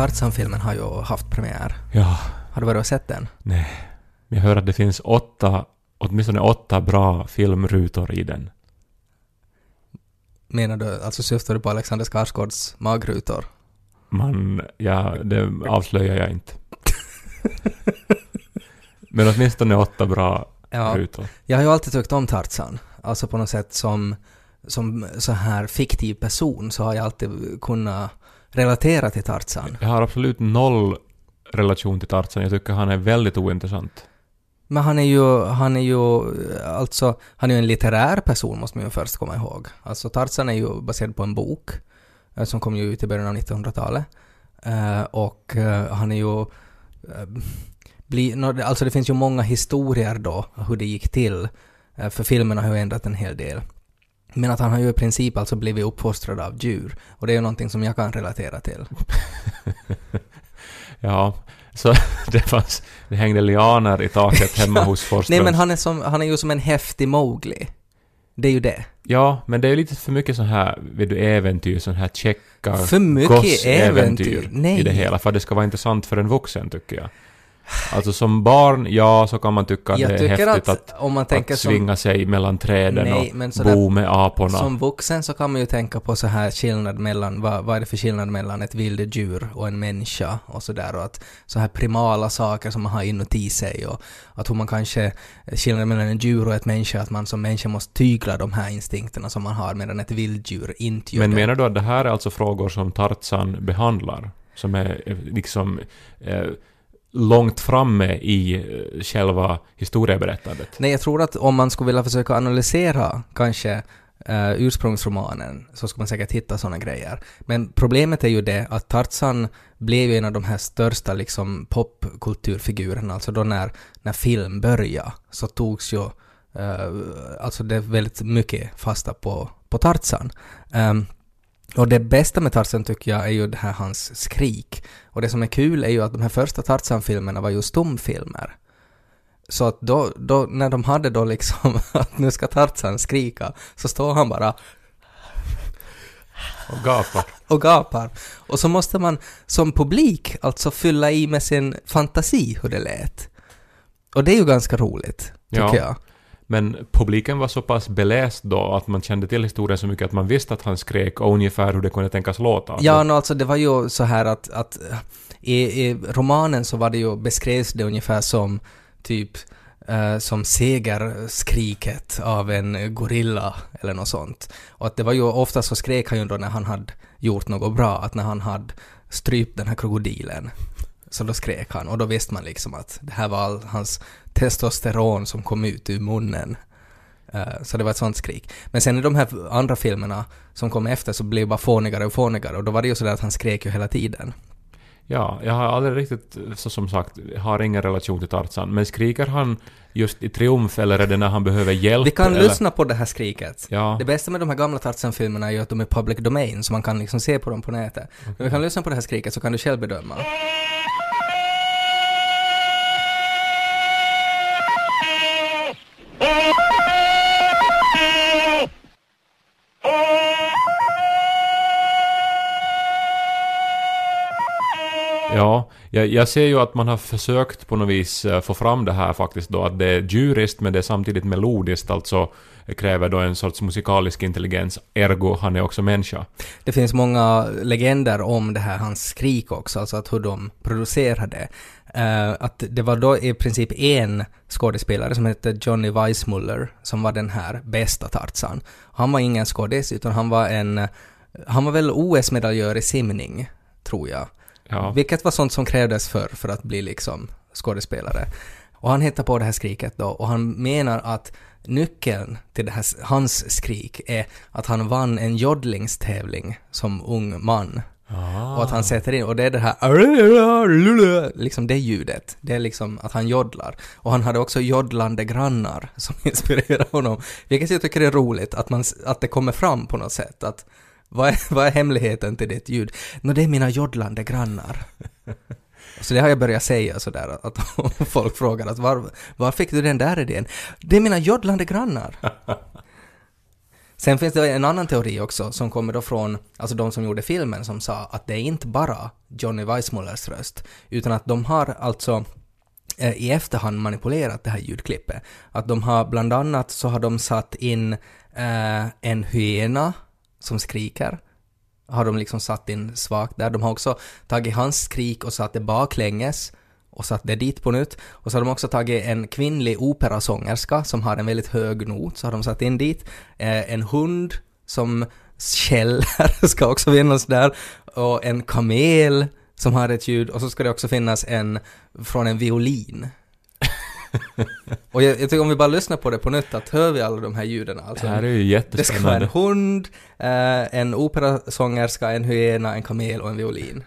Tarzan-filmen har ju haft premiär. Ja, Har du varit och sett den? nej. Jag hör att det finns åtta, åtminstone åtta bra filmrutor i den. Menar du, alltså syftar du på Alexander Skarsgårds magrutor? Man, ja, det avslöjar jag inte. Men åtminstone åtta bra Ja. rutor. Jag har ju alltid tyckt om Tarzan. Alltså på något sätt som, som så här fiktiv person så har jag alltid kunnat relatera till Tarzan. Jag har absolut noll relation till Tarzan. Jag tycker han är väldigt ointressant. Men han är ju, han är ju, alltså, han är ju en litterär person måste man ju först komma ihåg. Alltså Tarzan är ju baserad på en bok eh, som kom ju ut i början av 1900-talet. Eh, och eh, han är ju, bli, alltså det finns ju många historier då hur det gick till. För filmerna har ju ändrat en hel del. Men att han har ju i princip alltså blivit uppfostrad av djur. Och det är ju någonting som jag kan relatera till. Ja, så det fanns, det hängde lianer i taket hemma hos Forsströms. Nej men han är, som, han är ju som en häftig Mowgli. Det är ju det. Ja, men det är lite för mycket sån här, vet du, äventyr, sån här checka För mycket äventyr. Nej. i det hela, för att det ska vara intressant för en vuxen, tycker jag. Alltså som barn, ja, så kan man tycka att Jag det är häftigt att, att, om man tänker att som, svinga sig mellan träden Nej, och sådär- bo med aporna. som vuxen så kan man ju tänka på så här skillnad mellan, vad, vad är det för skillnad mellan ett vilddjur och en människa och sådär och att så här primala saker som man har inuti sig och att hur man kanske, skillnaden mellan en djur och ett människa, att man som människa måste tygla de här instinkterna som man har medan ett vilddjur inte gör Men det. menar du att det här är alltså frågor som Tarzan behandlar? Som är eh, liksom eh, långt framme i eh, själva historieberättandet? Nej, jag tror att om man skulle vilja försöka analysera kanske uh, ursprungsromanen så skulle man säkert hitta sådana grejer. Men problemet är ju det att Tarzan blev ju en av de här största liksom popkulturfigurerna, alltså då när, när film började så togs ju uh, alltså det väldigt mycket fasta på, på Tarzan. Um, och det bästa med Tarzan tycker jag är ju det här hans skrik. Och det som är kul är ju att de här första Tarzan-filmerna var ju stumfilmer. Så att då, då, när de hade då liksom att nu ska Tarzan skrika, så står han bara Och gapar. och gapar. Och så måste man som publik alltså fylla i med sin fantasi hur det lät. Och det är ju ganska roligt, tycker Ja. jag. Men publiken var så pass beläst då att man kände till historien så mycket att man visste att han skrek och ungefär hur det kunde tänkas låta. Ja, no, alltså det var ju så här att, att eh, i, i romanen så var det ju, beskrevs det ungefär som typ Uh, som segerskriket av en gorilla eller något sånt. Och att det var ju ofta så skrek han ju då när han hade gjort något bra, att när han hade strypt den här krokodilen. Så då skrek han och då visste man liksom att det här var all hans testosteron som kom ut ur munnen. Eh, Så det var ett sånt skrik. Men sen i de här andra filmerna som kom efter så blev det bara fånigare och fånigare och då var det ju sådär att han skrek ju hela tiden. Ja, jag har aldrig riktigt, så som sagt, har ingen relation till Tarzan. Men skriker han just i triumf eller är det när han behöver hjälp? Vi kan eller? lyssna på det här skriket. Ja, Det bästa med de här gamla Tarzan-filmerna är ju att de är public domain så man kan liksom se på dem på nätet. Men vi kan lyssna på det här skriket så kan du själv bedöma. Ja jag, jag ser ju att man har försökt på något vis eh, få fram det här faktiskt då, att det är djuriskt men det är samtidigt melodiskt, alltså kräver då en sorts musikalisk intelligens, ergo han är också människa. Det finns många legender om det här, hans skrik också, alltså att hur de producerade. Uh, eh, att det var då i princip en skådespelare som hette Johnny Weissmuller som var den här bästa Tarzan. Han var ingen skådis utan han var en, han var väl OS-medaljör i simning, tror jag. Ja. Vilket var sånt som krävdes för, för att bli liksom skådespelare. Och han hittar på det här skriket då och han menar att nyckeln till det här, hans skrik är att han vann en joddlingstävling som ung man. Ah. Och att han sätter in, och det är det här liksom det ljudet. Det är liksom att han joddlar. Och han hade också joddlande grannar som inspirerar honom. Vilket jag tycker är roligt, att, man, att det kommer fram på något sätt. Att vad är, vad är hemligheten till ditt ljud? Nå, det är mina joddlande grannar. Så det har jag börjat säga sådär, att folk frågar att var, var fick du den där idén? Det är mina joddlande grannar. Sen finns det en annan teori också som kommer då från, alltså de som gjorde filmen som sa att det är inte bara Johnny Weissmullers röst, utan att de har alltså eh, i efterhand manipulerat det här ljudklippet. Att de har bland annat så har de satt in eh, en hyena som skriker, har de liksom satt in svagt där. De har också tagit hans skrik och satt det baklänges och satt det dit på nytt. Och så har de också tagit en kvinnlig operasångerska som har en väldigt hög not, så har de satt in dit. Eh, en hund som skäller ska också finnas där. Och en kamel som har ett ljud och så ska det också finnas en från en violin. och jag, jag tycker om vi bara lyssnar på det på nytt, att hör vi alla de här ljuden? Alltså, det här är ju det ska vara en jättespännande. hund, eh, en operasångerska, en hyena, en kamel och en violin.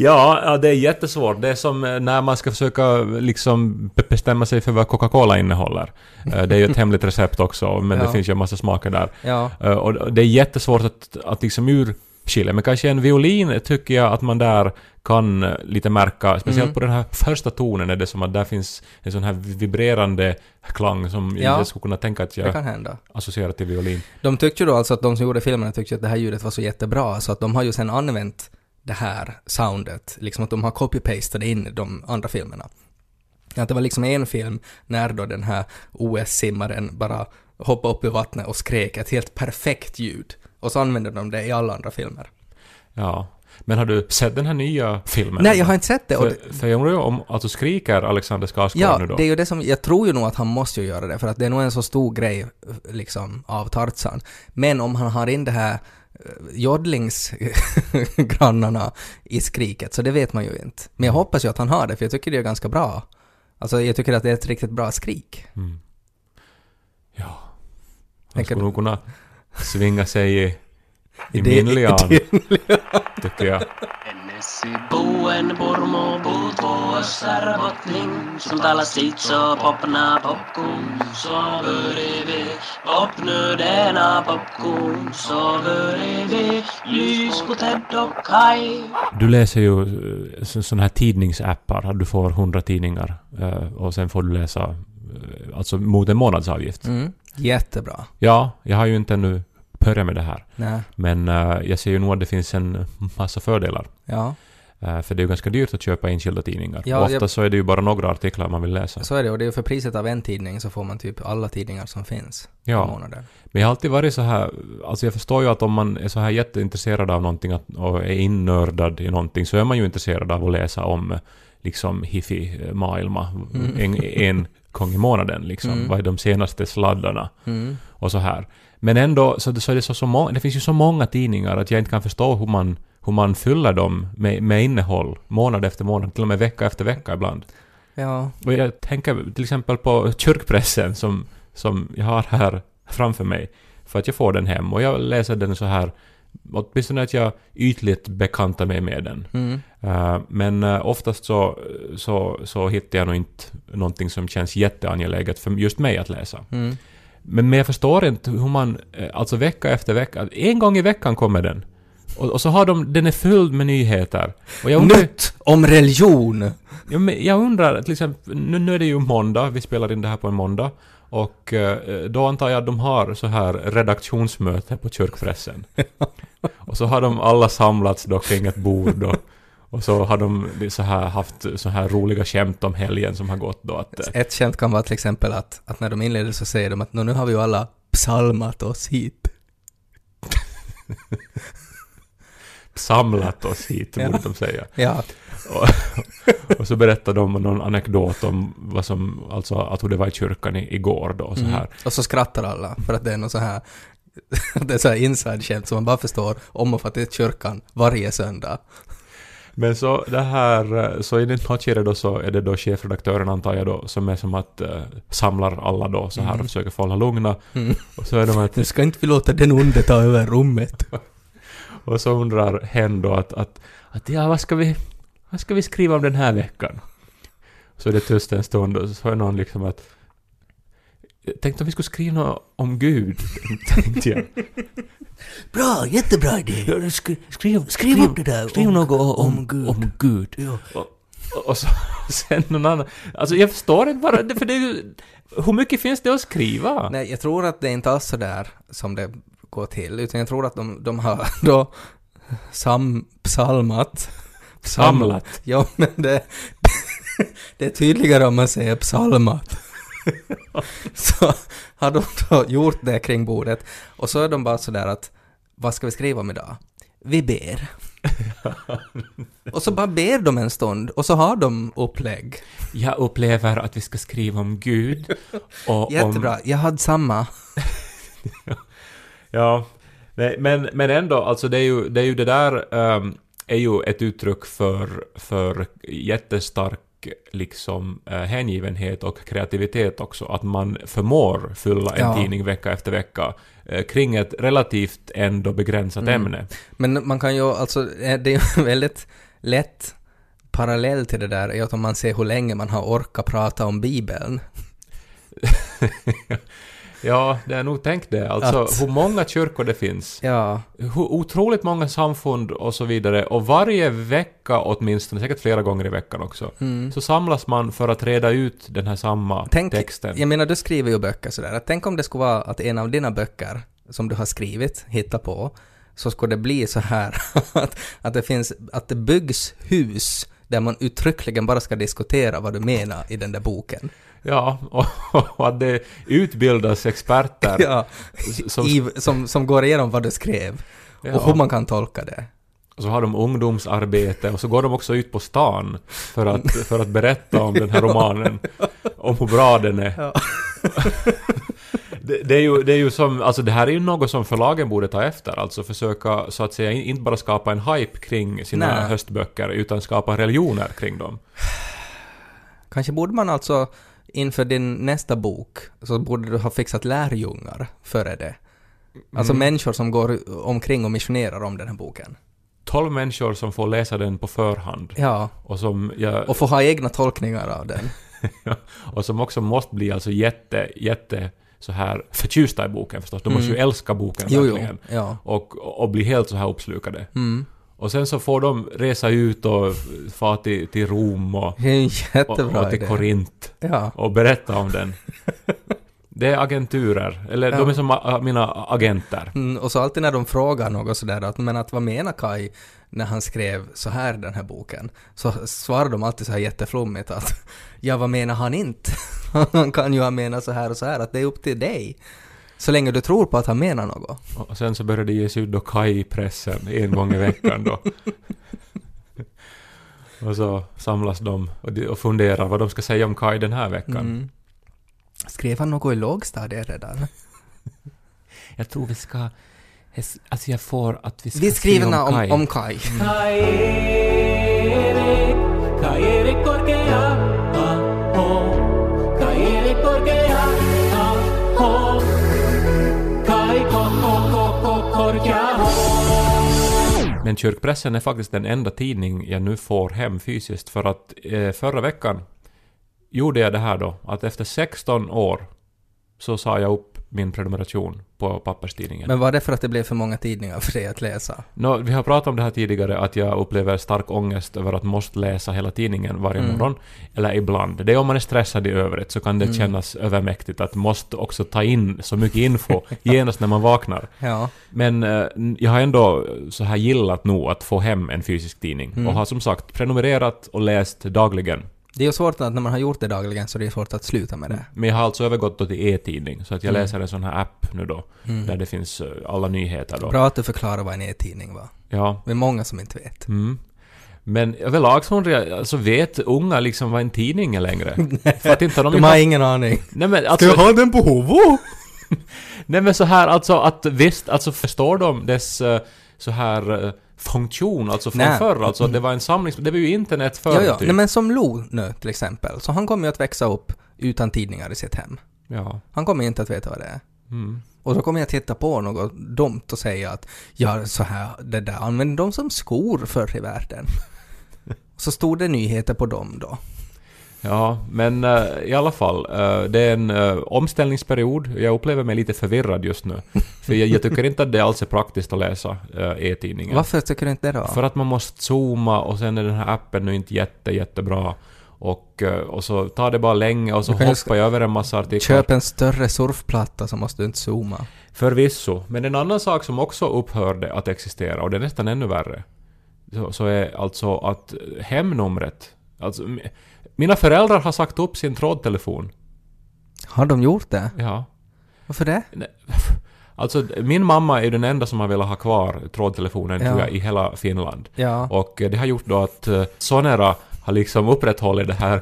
Ja, ja, det är jättesvårt. Det är som eh, när man ska försöka liksom be- bestämma sig för vad Coca-Cola innehåller. Eh, Det är ju ett hemligt recept också, men Ja. det finns ju en massa smaker där. Ja, Eh, Och det är jättesvårt att, att liksom urskilja. Men kanske en violin tycker jag att man där kan eh, lite märka, speciellt Mm. på den här första tonen är det som att där finns en sån här vibrerande klang som Ja. jag skulle kunna tänka att det jag associerar till violin. De tyckte ju då alltså att de som gjorde filmerna tyckte att det här ljudet var så jättebra så att de har ju sen använt det här soundet, liksom att de har copy-pastat in de andra filmerna. Att det var liksom en film när då den här OS-simmaren bara hoppade upp i vattnet och skrek ett helt perfekt ljud. Och så använde de det i alla andra filmer. Ja. Men har du sett den här nya filmen? Nej, jag har inte sett det. För, för jag undrar ju om, alltså skriker Alexander Skarsgård ja, nu då? det är ju det som, jag tror ju nog att han måste ju göra det, för att det är nog en så stor grej liksom av Tarzan. Men om han har in det här eh, joddlingsgrannarna i skriket, så det vet man ju inte. Men jag hoppas ju att han har det, för jag tycker det är ganska bra. Alltså jag tycker att det är ett riktigt bra skrik. Mm. Ja. Han skulle nog kunna svinga sig i, i Det- min lian, tycker jag. Ennesi buen purmo puutvo össärbottning Som talas sitso popna popkun Så vi popnödena popkun Så vi lyskuted och kaj Du läser ju eh, så- såna här tidningsappar, du får 100 tidningar eh, och sen får du läsa eh, alltså mot en månadsavgift. Mm. Jättebra. Ja, jag har ju inte ännu börjat med det här. Nej. Men eh, jag ser ju nog att det finns en massa fördelar. Ja, Eh, för det är ju ganska dyrt att köpa enskilda tidningar. Ja, och ofta jag- så är det ju bara några artiklar man vill läsa. så är det. Och det är ju för priset av en tidning så får man typ alla tidningar som finns Ja. månaden. Men jag har alltid varit så här, alltså jag förstår ju att om man är så här jätteintresserad av någonting att, och är innördad i någonting så är man ju intresserad av att läsa om eh, liksom hifi-maailma Mm. en, en gång i månaden liksom. Mm. Vad är de senaste sladdarna Mm. och så här. Men ändå så, så är det så, så må, det finns ju så många tidningar att jag inte kan förstå hur man, hur man fyller dem med, med innehåll månad efter månad, till och med vecka efter vecka ibland. Ja, Och jag tänker till exempel på kyrkpressen som, som jag har här framför mig. För att jag får den hem och jag läser den så här, åtminstone att jag ytligt bekantar mig med den. mm. Eh, men uh, oftast så, så, så hittar jag nog inte någonting som känns jätteangeläget för just mig att läsa. Mm. Men, men jag förstår inte hur man, eh, alltså vecka efter vecka, en gång i veckan kommer den. Och, och så har de, den är fylld med nyheter. Och jag undrar, Nytt om religion! Ja, men jag undrar, till exempel, nu, nu är det ju måndag, vi spelar in det här på en måndag. Och eh, då antar jag att de har så här redaktionsmöte på kyrkpressen. och så har de alla samlats då kring ett bord och, och så har de så här haft så här roliga skämt om helgen som har gått då att... eh, Ett skämt kan vara till exempel att, att när de inleder så säger de att "Nå, nu har vi ju alla psalmat oss hit. samlat oss hit, Ja. borde de säga. Ja, Och, och så berättar de någon anekdot om vad som, alltså att hur det var i kyrkan i, igår då och så mm. här. Och så skrattar alla för att det är något så här det är så här inside-skämt som man bara förstår om att det är kyrkan varje söndag. Men så det här, eh, så i något skede då så är det då chefredaktören antar jag då som är som att uh, samlar alla då så här Mm. och försöker få alla lugna. Mm. Och så är de att, Nu ska inte vi låta den onde ta över rummet. och så undrar hen då att, att, att ja vad ska vi, vad ska vi skriva om den här veckan? Så är det tyst en stund och så är någon liksom att tänkte om vi skulle skriva något om Gud, tänkte jag. Bra, jättebra idé. Skriv, skriv, Skriv upp det där Skriv om- något om, om Gud. Om Gud. Ja. Och, och så, sen någon annan. Alltså jag förstår inte bara, för det är ju... Hur mycket finns det att skriva? Nej, jag tror att det är inte alls så där som det går till, utan jag tror att de, de har då sam, psalmat. Samlat. Ja, men det, det är tydligare om man säger psalmat. så har de då gjort det kring bordet, och så är de bara sådär att vad ska vi skriva om idag? Vi ber. och så bara ber de en stund, och så har de upplägg. Jag upplever att vi ska skriva om Gud. Och Jättebra, Om, jag hade samma. ja. Nej, men, men ändå, alltså det är ju det, är ju det där ehm, är ju ett uttryck för, för jättestark liksom eh, hängivenhet och kreativitet också. Att man förmår fylla en Ja. tidning vecka efter vecka eh, kring ett relativt ändå begränsat Mm. ämne. Men man kan ju alltså, eh, det är ju väldigt lätt parallell till det där är att om man ser hur länge man har orkat prata om Bibeln. Ja, det är nog tänkt det. Alltså Att- hur många kyrkor det finns. Ja, Hur otroligt många samfund och så vidare. Och varje vecka åtminstone, säkert flera gånger i veckan också, mm. så samlas man för att reda ut den här samma Tänk, texten. jag menar du skriver ju böcker sådär, att tänk om det skulle vara att en av dina böcker som du har skrivit, hitta på, så skulle det bli så här att, att det finns, att det byggs hus där man uttryckligen bara ska diskutera vad du menar i den där boken. Ja, och, och att det utbildas experter Ja, som, i, som, som går igenom vad du skrev och hur ja, man kan tolka det. och så har de ungdomsarbete och så går de också ut på stan för att, för att berätta om den här romanen, om hur bra den är. Ja. Det, det, är ju, det är ju som, alltså det här är ju något som förlagen borde ta efter, alltså försöka så att säga in- inte bara skapa en hype kring sina Nej. höstböcker, utan skapa religioner kring dem. Kanske borde man alltså inför din nästa bok så borde du ha fixat lärjungar före det. Alltså Mm. människor som går omkring och missionerar om den här boken. 12 människor som får läsa den på förhand. Ja, Och som, jag, och få ha egna tolkningar av den. och som också måste bli alltså jätte, jätte så här förtjusta i boken förstås. De måste ju Mm. älska boken Jo, jo. verkligen. Ja. Och, och bli helt så här uppslukade. Mm. Och sen så får de resa ut och fara till, till Rom och, och, jättebra och till. Korint Ja. och berätta om den. Det är agenturer, eller Ja. de är som mina agenter. Mm, och så alltid när de frågar något sådär att men att vad menar Kai när han skrev så här den här boken? Så svarar de alltid så här jätteflummigt att ja vad menar han inte? han kan ju ha menat så här och så här att det är upp till dig. Så länge du tror på att han menar något. Och sen så börjar det ges ut då Kaj i pressen en gång i veckan då. och så samlas de och, de och funderar vad de ska säga om Kaj den här veckan. Mm. Skrev han något i lågstadiet redan? Jag tror vi ska... Alltså jag får att vi ska Vi skriver skriva om, Kaj. om, om Kai. Kaerik, Men kyrkpressen är faktiskt den enda tidning jag nu får hem fysiskt för att eh, förra veckan gjorde jag det här då, att efter 16 år så sa jag upp min prenumeration på papperstidningen. Men var det för att det blev för många tidningar för dig att läsa? Nå, vi har pratat om det här tidigare, att jag upplever stark ångest över att måste läsa hela tidningen varje Mm. morgon. Eller ibland. Det är om man är stressad i övrigt så kan det Mm. kännas övermäktigt att måste också ta in så mycket info genast när man vaknar. Ja. Men eh, jag har ändå så här gillat nog att få hem en fysisk tidning. Mm. Och har som sagt prenumererat och läst dagligen. Det är ju svårt att när man har gjort det dagligen så det är svårt att sluta med det. Men jag har alltså övergått då till e-tidning. Så att jag Mm. läser en sån här app nu då. Mm. Där det finns eh, alla nyheter då. Bra att du förklarar vad en e-tidning var. Ja. Det är många som inte vet. Mm. Men överlag så jag, alltså vet unga liksom vad en tidning är längre? För att inte de, De har ingen aning. Nej men alltså... ha den på Hovo? Nej men så här alltså att visst, alltså förstår de dess eh, så här eh, funktion, alltså från Nej. förr, alltså det var en samling, det var ju internet förr Ja, ja. typ. Nej, men som Lo nu till exempel, så han kommer ju att växa upp utan tidningar i sitt hem. Ja. Han kommer inte att veta vad det är. Mm. Och så kommer jag titta på något dumt och säga att ja, så här, det där använde de som skor förr i världen. så stod det nyheter på dem då. Ja, men eh, i alla fall, eh, det är en eh, omställningsperiod. Jag upplever mig lite förvirrad just nu. För jag, jag tycker inte att det alls är praktiskt att läsa eh, e-tidningen. Varför tycker du inte det då? För att man måste zooma och sen är den här appen nu inte jätte, jättebra. Och, eh, och så tar det bara länge och så hoppar jag över en massa artiklar. Köp en större surfplatta så måste du inte zooma. Förvisso. Men en annan sak som också upphörde att existera, och det är nästan ännu värre, så, så är alltså att hemnumret... Alltså, mina föräldrar har sagt upp sin trådtelefon. Har de gjort det? Ja. Varför det? Alltså, min mamma är den enda som har velat ha kvar trådtelefonen, Ja. tror jag, i hela Finland. Ja. Och eh, det har gjort då att eh, Sonera har liksom upprätthållit det här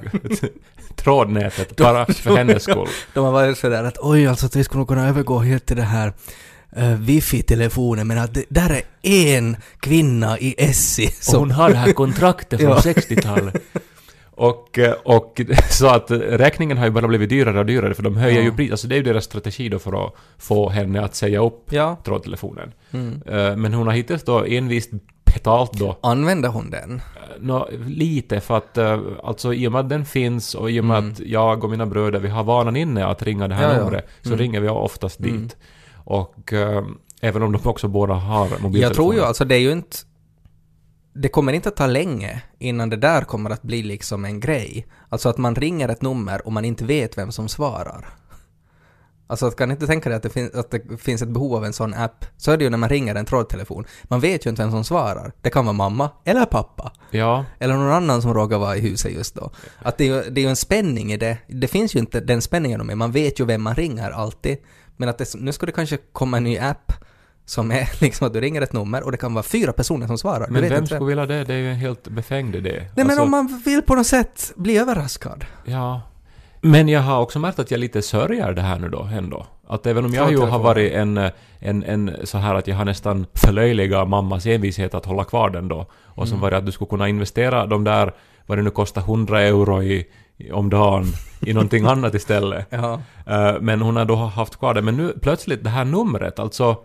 trådnätet bara för hennes skull. De har varit sådär att oj, alltså att vi skulle kunna övergå helt till det här uh, wifi-telefonen men att det, där är en kvinna i Essi som... har det här kontraktet från Ja. 60-talet. Och, eh, och så att räkningen har ju bara blivit dyrare och dyrare för de höjer Ja. ju pris. Alltså det är ju deras strategi då för att få henne att säga upp Ja. trådtelefonen. Mm. Eh, Men hon har hittills då envist betalt då Använder hon den? Nå, lite för att eh, alltså i och med att den finns och i och med Mm. att jag och mina bröder vi har vanan inne att ringa det här Ja, numret så Mm. ringer vi oftast dit. Mm. Och eh, även om de också båda har mobiltelefoner. Jag tror ju alltså det är ju inte... Det kommer inte att ta länge innan det där kommer att bli liksom en grej. Alltså att man ringer ett nummer och man inte vet vem som svarar. Alltså att kan inte tänka dig att det, fin- att det finns ett behov av en sån app. Så är det ju när man ringer en trådtelefon. Man vet ju inte vem som svarar. Det kan vara mamma eller pappa. Ja, Eller någon annan som råkar vara i huset just då. Att det är ju, det är ju en spänning i det. Det finns ju inte den spänningen med. Man vet ju vem man ringer alltid. Men att det, nu ska det kanske komma en ny app som är liksom att du ringer ett nummer och det kan vara fyra personer som svarar. Men vem skulle vilja det? Det är ju en helt befängd idé. Nej men Alltså, om man vill på något sätt bli överraskad. Ja. Men jag har också märkt att jag lite sörjer det här nu då ändå. Att även om jag ju har varit en, en, en så här att jag har nästan förlöjligat mammas envishet att hålla kvar den då. Och som Mm. var att du skulle kunna investera de där, vad det nu kostar, 100 euro i, om dagen i någonting annat istället. Ja. Eh, men hon har då haft kvar det. Men nu plötsligt det här numret, alltså,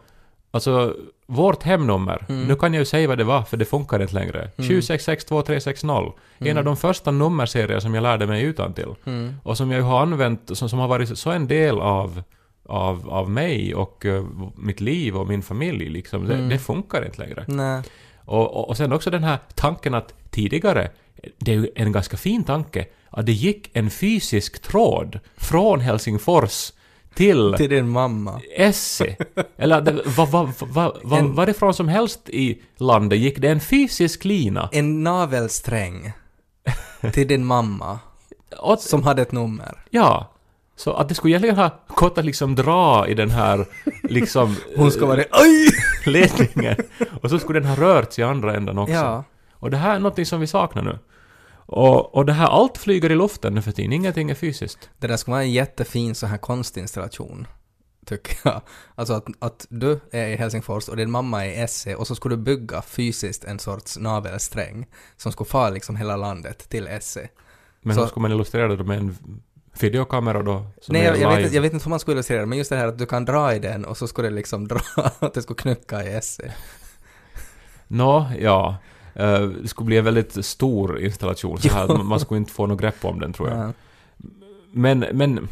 alltså vårt hemnummer, Mm. nu kan jag ju säga vad det var för det funkar inte längre. 7662360. En av de första nummerserier som jag lärde mig utan till Mm. och som jag har använt, som, som har varit så en del av, av, av mig och eh, mitt liv och min familj liksom. Det, Mm. det funkar inte längre. Nej. Och, och, och sen också den här tanken att tidigare, det är ju en ganska fin tanke, att det gick en fysisk tråd från Helsingfors till Till din mamma. Essie. Eller det, va, va, va, En- varifrån som helst i landet gick det en fysisk lina. En navelsträng. till din mamma. Och, Som hade ett nummer. Ja. Så att det skulle egentligen ha gått att liksom dra i den här liksom Hon ska vara Aj! ledningen. Och så skulle den ha rörts i andra änden också. Ja. Och det här är något som vi saknar nu. Och, och det här, allt flyger i luften nu för tiden, ingenting är fysiskt. Det där skulle vara en jättefin så här konstinstallation. Tycker jag. Alltså att, att du är i Helsingfors och din mamma är i Esse och så skulle du bygga fysiskt en sorts navelsträng som skulle fara liksom hela landet till Esse. Men Så- hur ska man illustrera det med en videokamera då? Nej, jag, jag, vet, inte- jag vet inte hur man skulle illustrera det, men just det här att du kan dra i den och så skulle det liksom dra, att det skulle knucka i Esse. Nå, ja. Eh, det skulle bli en väldigt stor installation så här, man- skulle inte få något grepp om den tror jag. Ja. Men, men,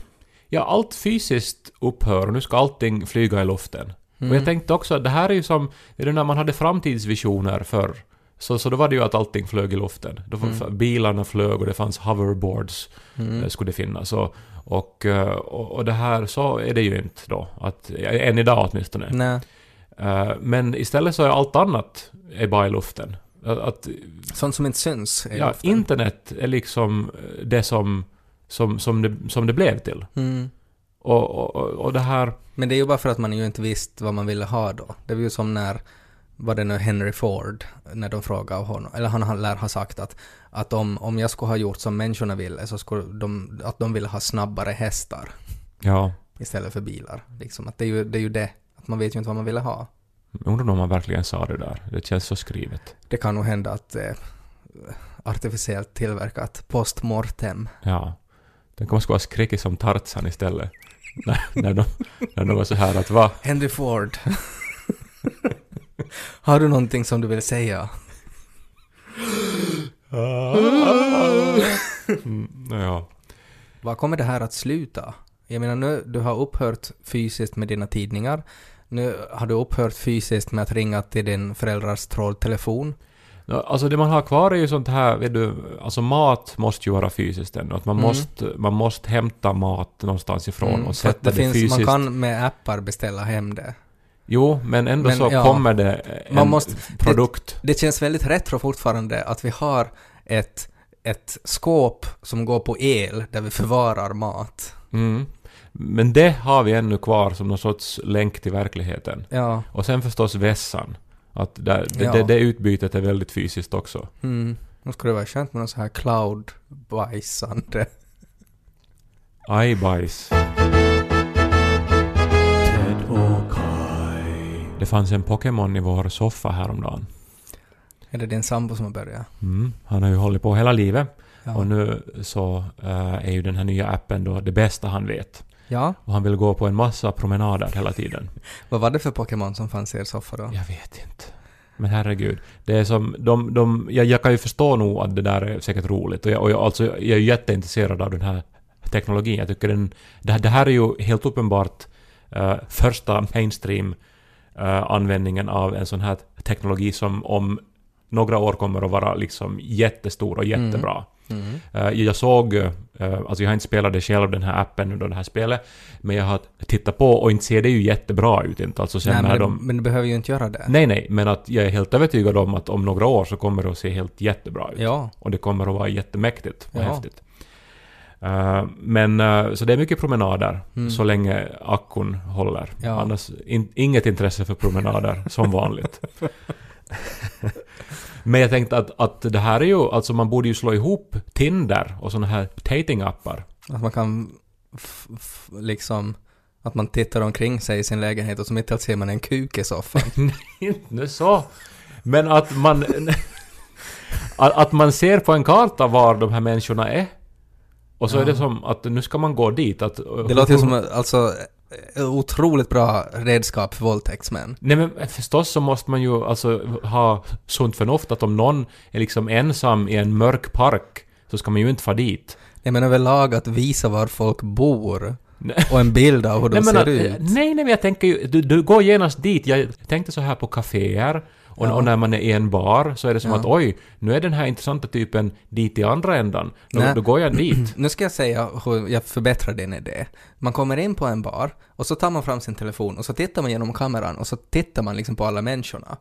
ja, allt fysiskt upphör och nu ska allting flyga i luften. Och Mm. jag tänkte också att det här är ju som, är det när man hade framtidsvisioner förr? Så, så då var det ju att allting flög i luften. Då Mm. Bilarna flög och det fanns hoverboards, Mm. eh, skulle det finnas. Och, och, eh, och, och det här, så är det ju inte då. Att, än idag åtminstone. Nej. Men istället så är allt annat är bara i luften. Att, att Sånt som inte syns ja, luften. internet är liksom eh, det som, som, som, det, som det blev till. Mm. Och, och, och- det här... Men det är ju bara för att man ju inte visste vad man ville ha då. Det var ju som när, var det nu Henry Ford, när de frågade honom, eller han har- lär ha sagt att, att om, om jag skulle ha gjort som människorna ville så skulle de, att de ville ha snabbare hästar Ja, istället för bilar. Liksom att det är ju det, är ju det att man vet ju inte vad man ville ha. Undrar om man verkligen sa det där. Det känns så skrivet. Det kan nog hända att det är artificiellt tillverkat postmortem. Ja. Tänk om man skulle ha skrikit som Tarzan istället. när, när, de, när de var så här att va? Henry Ford. har du någonting som du vill säga? Mm, ja. Vad kommer det här att sluta? Jag menar nu, du har upphört fysiskt med dina tidningar. Nu har du upphört fysiskt med att ringa till din föräldrars trådtelefon. Alltså det man har kvar är ju sånt här, vet du, alltså mat måste ju vara fysiskt ännu. Att man, Mm. måste, man måste hämta mat någonstans ifrån Mm, och sätta det, finns, fysiskt. Man kan med appar beställa hem det. Jo, men ändå Men, så ja. kommer det en Man måste- produkt. Det känns väldigt retro fortfarande att vi har ett, ett skåp som går på el där vi förvarar mat. Mm. Men det har vi ännu kvar som någon sorts länk till verkligheten. Ja. Och sen förstås vässan. Att där, det, Ja. det, det utbytet är väldigt fysiskt också. Mm. Nu skulle det vara skönt med någon så här cloud-bajsande. Aj bajs. Ted och Kai. Det fanns en Pokémon i vår soffa häromdagen. Är det din sambo som har börjat? Mm. Han har ju hållit på hela livet. Ja. Och nu så eh, är ju den här nya appen då det bästa han vet. Ja. Och han vill gå på en massa promenader hela tiden. Vad var det för Pokémon som fanns i er soffa då? Jag vet inte. Men herregud. Det är som, de, de, jag, jag kan ju förstå nog att det där är säkert roligt. Och jag, och jag, alltså, jag är ju jätteintresserad av den här teknologin. Jag tycker den, det, här- det här är ju helt uppenbart eh, första mainstream eh, användningen av en sån här teknologi som om några år kommer att vara liksom jättestor och jättebra. Mm. Eh, Jag såg, eh, alltså jag har inte spelat det själv den här appen under det här spelet, men jag har tittat på och inte ser det ju jättebra ut inte. Alltså sen Nej, men, de... men du behöver ju inte göra det. Nej, nej, men att jag är helt övertygad om att om några år så kommer det att se helt jättebra ut. Ja. Och det kommer att vara jättemäktigt och Ja. häftigt. Eh, men, eh, så det är mycket promenader, Mm. så länge akkun håller. Ja. Annars in, inget intresse för promenader, som vanligt. Men jag tänkte att, att det här är ju, alltså man borde ju slå ihop Tinder och såna här datingappar. Att man kan liksom... Att man tittar omkring sig i sin lägenhet och så mitt i allt ser man en kuk i soffan. Inte så. Men att man... att, att man ser på en karta var de här människorna är. Och så Ja. är det som att nu ska man gå dit. Att, Det låter ju som alltså otroligt bra redskap för våldtäktsmän. Nej men förstås så måste man ju alltså ha sunt förnuft att om någon är liksom ensam i en mörk park så ska man ju inte få dit. Jag menar överlag att visa var folk bor Nej. och en bild av hur de Nej, men ser att, ut. nej, nej, men jag tänker ju, du, du går genast dit. Jag tänkte så här på kaféer och, Ja. och när man är i en bar så är det som Ja. att oj, nu är den här intressanta typen dit i andra ändan. Då, då går jag dit. Nu ska jag säga hur jag förbättrar din idé. Man kommer in på en bar och så tar man fram sin telefon och så tittar man genom kameran och så tittar man liksom på alla människorna.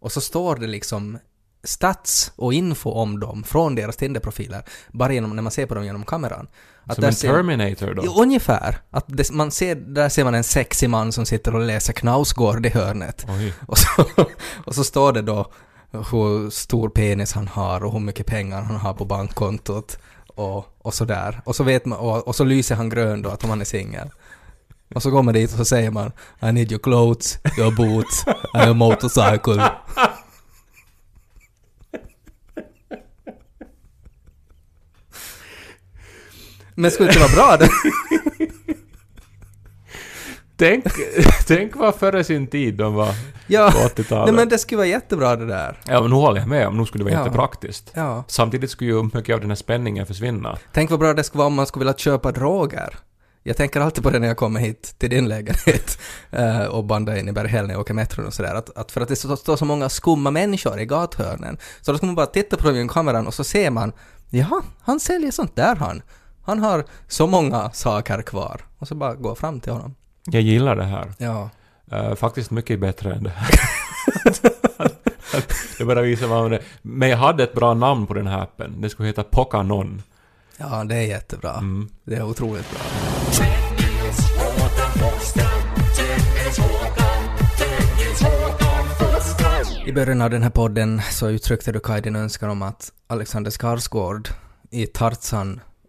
Och så står det liksom stats och info om dem från deras Tinder-profiler bara genom när man ser på dem genom kameran. Att Som en ser- Terminator då. Ja, ungefär. Att det, man ser, där ser man en sexig man som sitter och läser Knausgård i hörnet. Oj. Och så, och så står det då hur stor penis han har och hur mycket pengar han har på bankkontot och, och sådär. Och så vet man, och, och så lyser han grön då att han är singel. Och så går man dit och så säger man I need your clothes, your boots, and your motorcycle. Men skulle det inte vara bra det? Tänk, tänk vad före sin tid de var Ja, på nej 80-talet. men det skulle vara jättebra det där. Ja, men nu håller jag med om. Nu skulle det vara Ja. jättepraktiskt. Ja. Samtidigt skulle ju mycket av den här spänningen försvinna. Tänk vad bra det skulle vara om man skulle vilja köpa droger. Jag tänker alltid på det när jag kommer hit till din lägenhet eh, och bandar in i Berghäll när jag åker metron och sådär. Att, att för att det står så många skumma människor i gathörnen. Så då ska man bara titta på dem genom kameran och så ser man, ja, han säljer sånt där han. Han har så många saker kvar. Och så bara gå fram till honom. Jag gillar det här. Ja. Eh, faktiskt mycket bättre än det här. det bara visar vad det Men jag hade ett bra namn på den här appen. Det skulle heta Pokanon. Ja, det är jättebra. Mm. Det är otroligt bra. I början av den här podden så uttryckte du Kaj din önskan om att Alexander Skarsgård i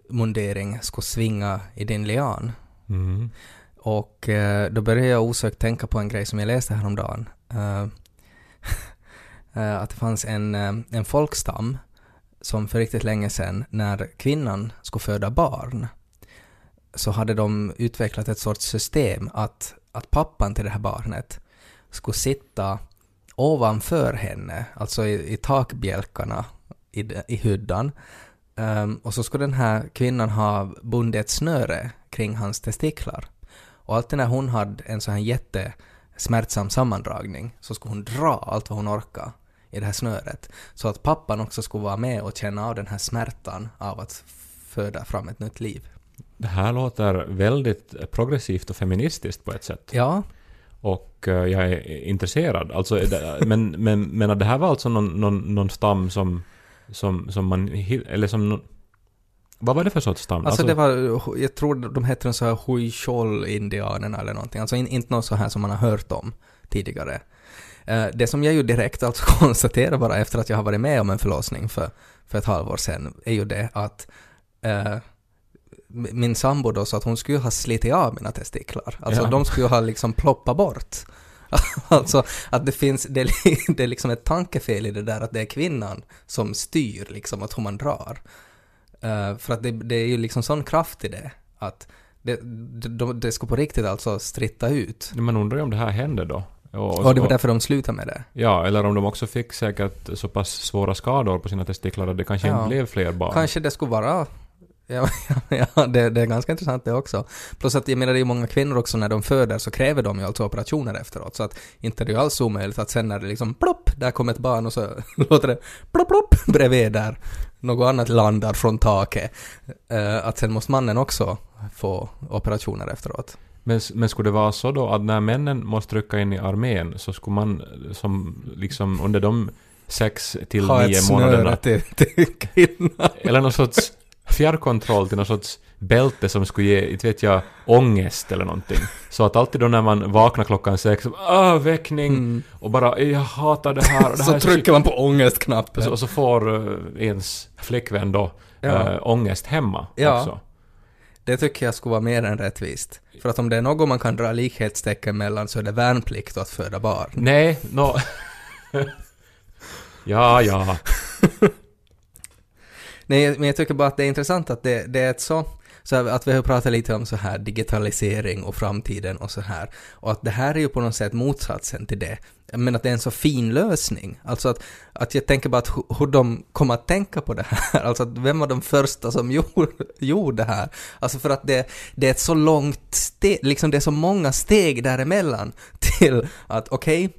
Tarzan-mundering skulle svinga i din lian. Mm. Och eh, då började jag osökt tänka på en grej som jag läste häromdagen. Eh, att det fanns en, eh, en folkstam som för riktigt länge sedan, när kvinnan skulle föda barn, så hade de utvecklat ett sorts system att, att pappan till det här barnet skulle sitta ovanför henne, alltså i, i takbjälkarna i, i hyddan, Ehm, och så skulle den här kvinnan ha bundit ett snöre kring hans testiklar. Och alltid när hon hade en sån här jättesmärtsam sammandragning så skulle hon dra allt vad hon orkade i det här snöret. Så att pappan också skulle vara med och känna av den här smärtan av att föda fram ett nytt liv. Det här låter väldigt progressivt och feministiskt på ett sätt. Ja, Och eh, jag är intresserad. Alltså, men, men, men det här var alltså någon, någon, någon stam som, som, som man... Eller som... Vad var det för sorts stam? alltså, det var, jag tror de hette så här Huichol-indianerna eller någonting. Alltså in, inte något så här som man har hört om tidigare. Eh, det som jag ju direkt alltså konstaterar bara efter att jag har varit med om en förlossning för, för ett halvår sedan är ju det att eh, min sambo då sa att hon skulle ha slitit av mina testiklar. Alltså Ja. de skulle ha liksom ploppat bort. alltså att det finns, det det är liksom ett tankefel i det där att det är kvinnan som styr liksom att hur man drar. Eh, för att det, det är ju liksom sån kraft i det att det, det, de- det ska på riktigt alltså stritta ut. Man undrar ju om det här hände då. Och, Och det var därför de slutade med det. Ja, eller om de också fick säkert så pass svåra skador på sina testiklar att det kanske Ja. inte blev fler barn. Kanske det skulle vara... Ja, ja, ja det, det är ganska intressant det också. Plus att jag menar det är ju många kvinnor också när de föder så kräver de ju alltså operationer efteråt. Så att inte det är ju alls omöjligt att sen när det liksom plopp, där kommer ett barn och så låter det plopp plopp bredvid där. Något annat landar från taket. Eh, att sen måste mannen också få operationer efteråt. Men, men skulle det vara så då att när männen måste rycka in i armén så skulle man som liksom under de sex till ha nio ett månaderna snöre till, till kvinnan. eller någon sorts fjärrkontroll till någon sorts bälte som skulle ge, inte vet jag, ångest eller någonting. Så att alltid då när man vaknar klockan sex, ah, väckning, Mm. och bara jag hatar det här och det här Så trycker man på ångestknappen. och så får uh, ens flickvän då Ja. eh, ångest hemma Ja. också. Det tycker jag skulle vara mer än rättvist. För att om det är något man kan dra likhetstecken mellan så är det värnplikt och att föda barn. Nej, nå... ja, ja. Nej, men jag tycker bara att det är intressant att det, det är ett så... Så att vi har pratat lite om så här digitalisering och framtiden och så här. Och att det här är ju på något sätt motsatsen till det. Men att det är en så fin lösning. Alltså att, att jag tänker bara att hu- hur de kom att tänka på det här. Alltså att vem var de första som gjorde, gjorde det här? Alltså för att det, det är ett så långt steg, liksom det är så många steg däremellan till att okej,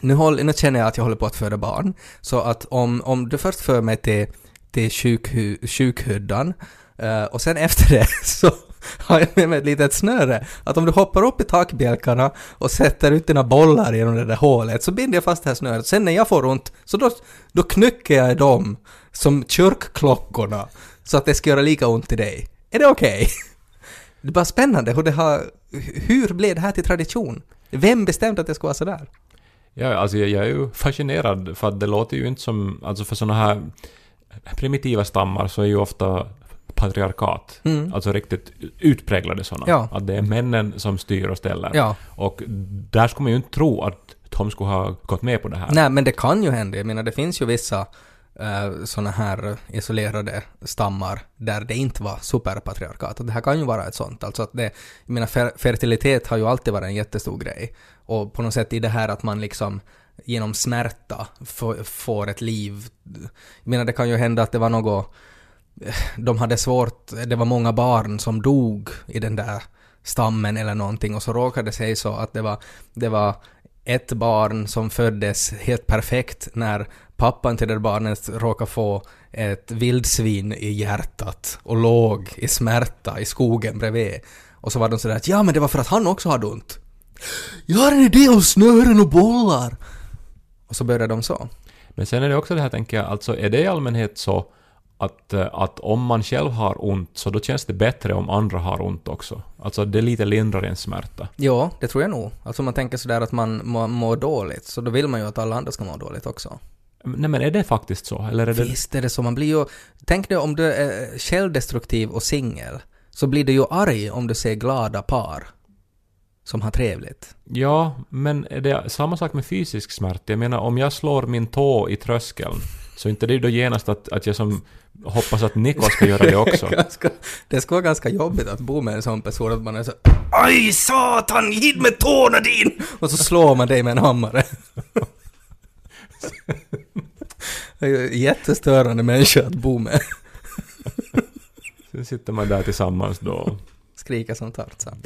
nu, håll, nu känner jag att jag håller på att föda barn. Så att om, om du först för mig till, till sjukhu, sjukhyddan eh, och sen efter det så har jag med mig ett litet snöre. Att om du hoppar upp i takbjälkarna och sätter ut dina bollar genom det där hålet så binder jag fast det här snöret. Sen när jag får ont så då, då knycker jag dem som kyrkklockorna så att det ska göra lika ont i dig. Är det okej? Det är bara spännande hur det har... Hur blev det här till tradition? Vem bestämde att det skulle vara sådär? Ja, alltså jag, jag är ju fascinerad för att det låter ju inte som, alltså för sådana här primitiva stammar så är ju ofta patriarkat. Mm. Alltså riktigt utpräglade sådana. Ja. Att det är männen som styr och ställer. Ja. Och där skulle man ju inte tro att de skulle ha gått med på det här. Nej, men det kan ju hända. Jag menar, det finns ju vissa uh, sådana här isolerade stammar där det inte var superpatriarkat. Och det här kan ju vara ett sånt. Alltså att det, jag menar, fer, fertilitet har ju alltid varit en jättestor grej. Och på något sätt i det här att man liksom genom smärta får, ett liv. Jag menar, det kan ju hända att det var något de hade svårt, det var många barn som dog i den där stammen eller någonting och så råkade det sig så att det var, det var ett barn som föddes helt perfekt när pappan till det barnet råkade få ett vildsvin i hjärtat och låg i smärta i skogen bredvid. Och så var de sådär att ja men det var för att han också hade ont. Jag har en idé om snören och bollar. Och så började de så. Men sen är det också det här, tänker jag, alltså är det i allmänhet så att, eh, att om man själv har ont så då känns det bättre om andra har ont också? Alltså det är lite lindrar en smärta. Ja, det tror jag nog. Alltså om man tänker sådär att man må- mår dåligt, så då vill man ju att alla andra ska må dåligt också. Nej men är det faktiskt så? Eller är det... Visst är det så, man blir ju... Tänk dig om du är självdestruktiv och singel, så blir du ju arg om du ser glada par som har trevligt. Ja, men är det samma sak med fysisk smärta? Jag menar om jag slår min tå i tröskeln så inte det är då genast att, att jag som hoppas att Niko ska göra det också. ganska, det skulle vara ganska jobbigt att bo med en sån person att man är så Aj satan, hit med tårna din! Och så slår man dig med en hammare. Är Jättestörande människa att bo med. sitter man där tillsammans då. Skrika som Tarzan.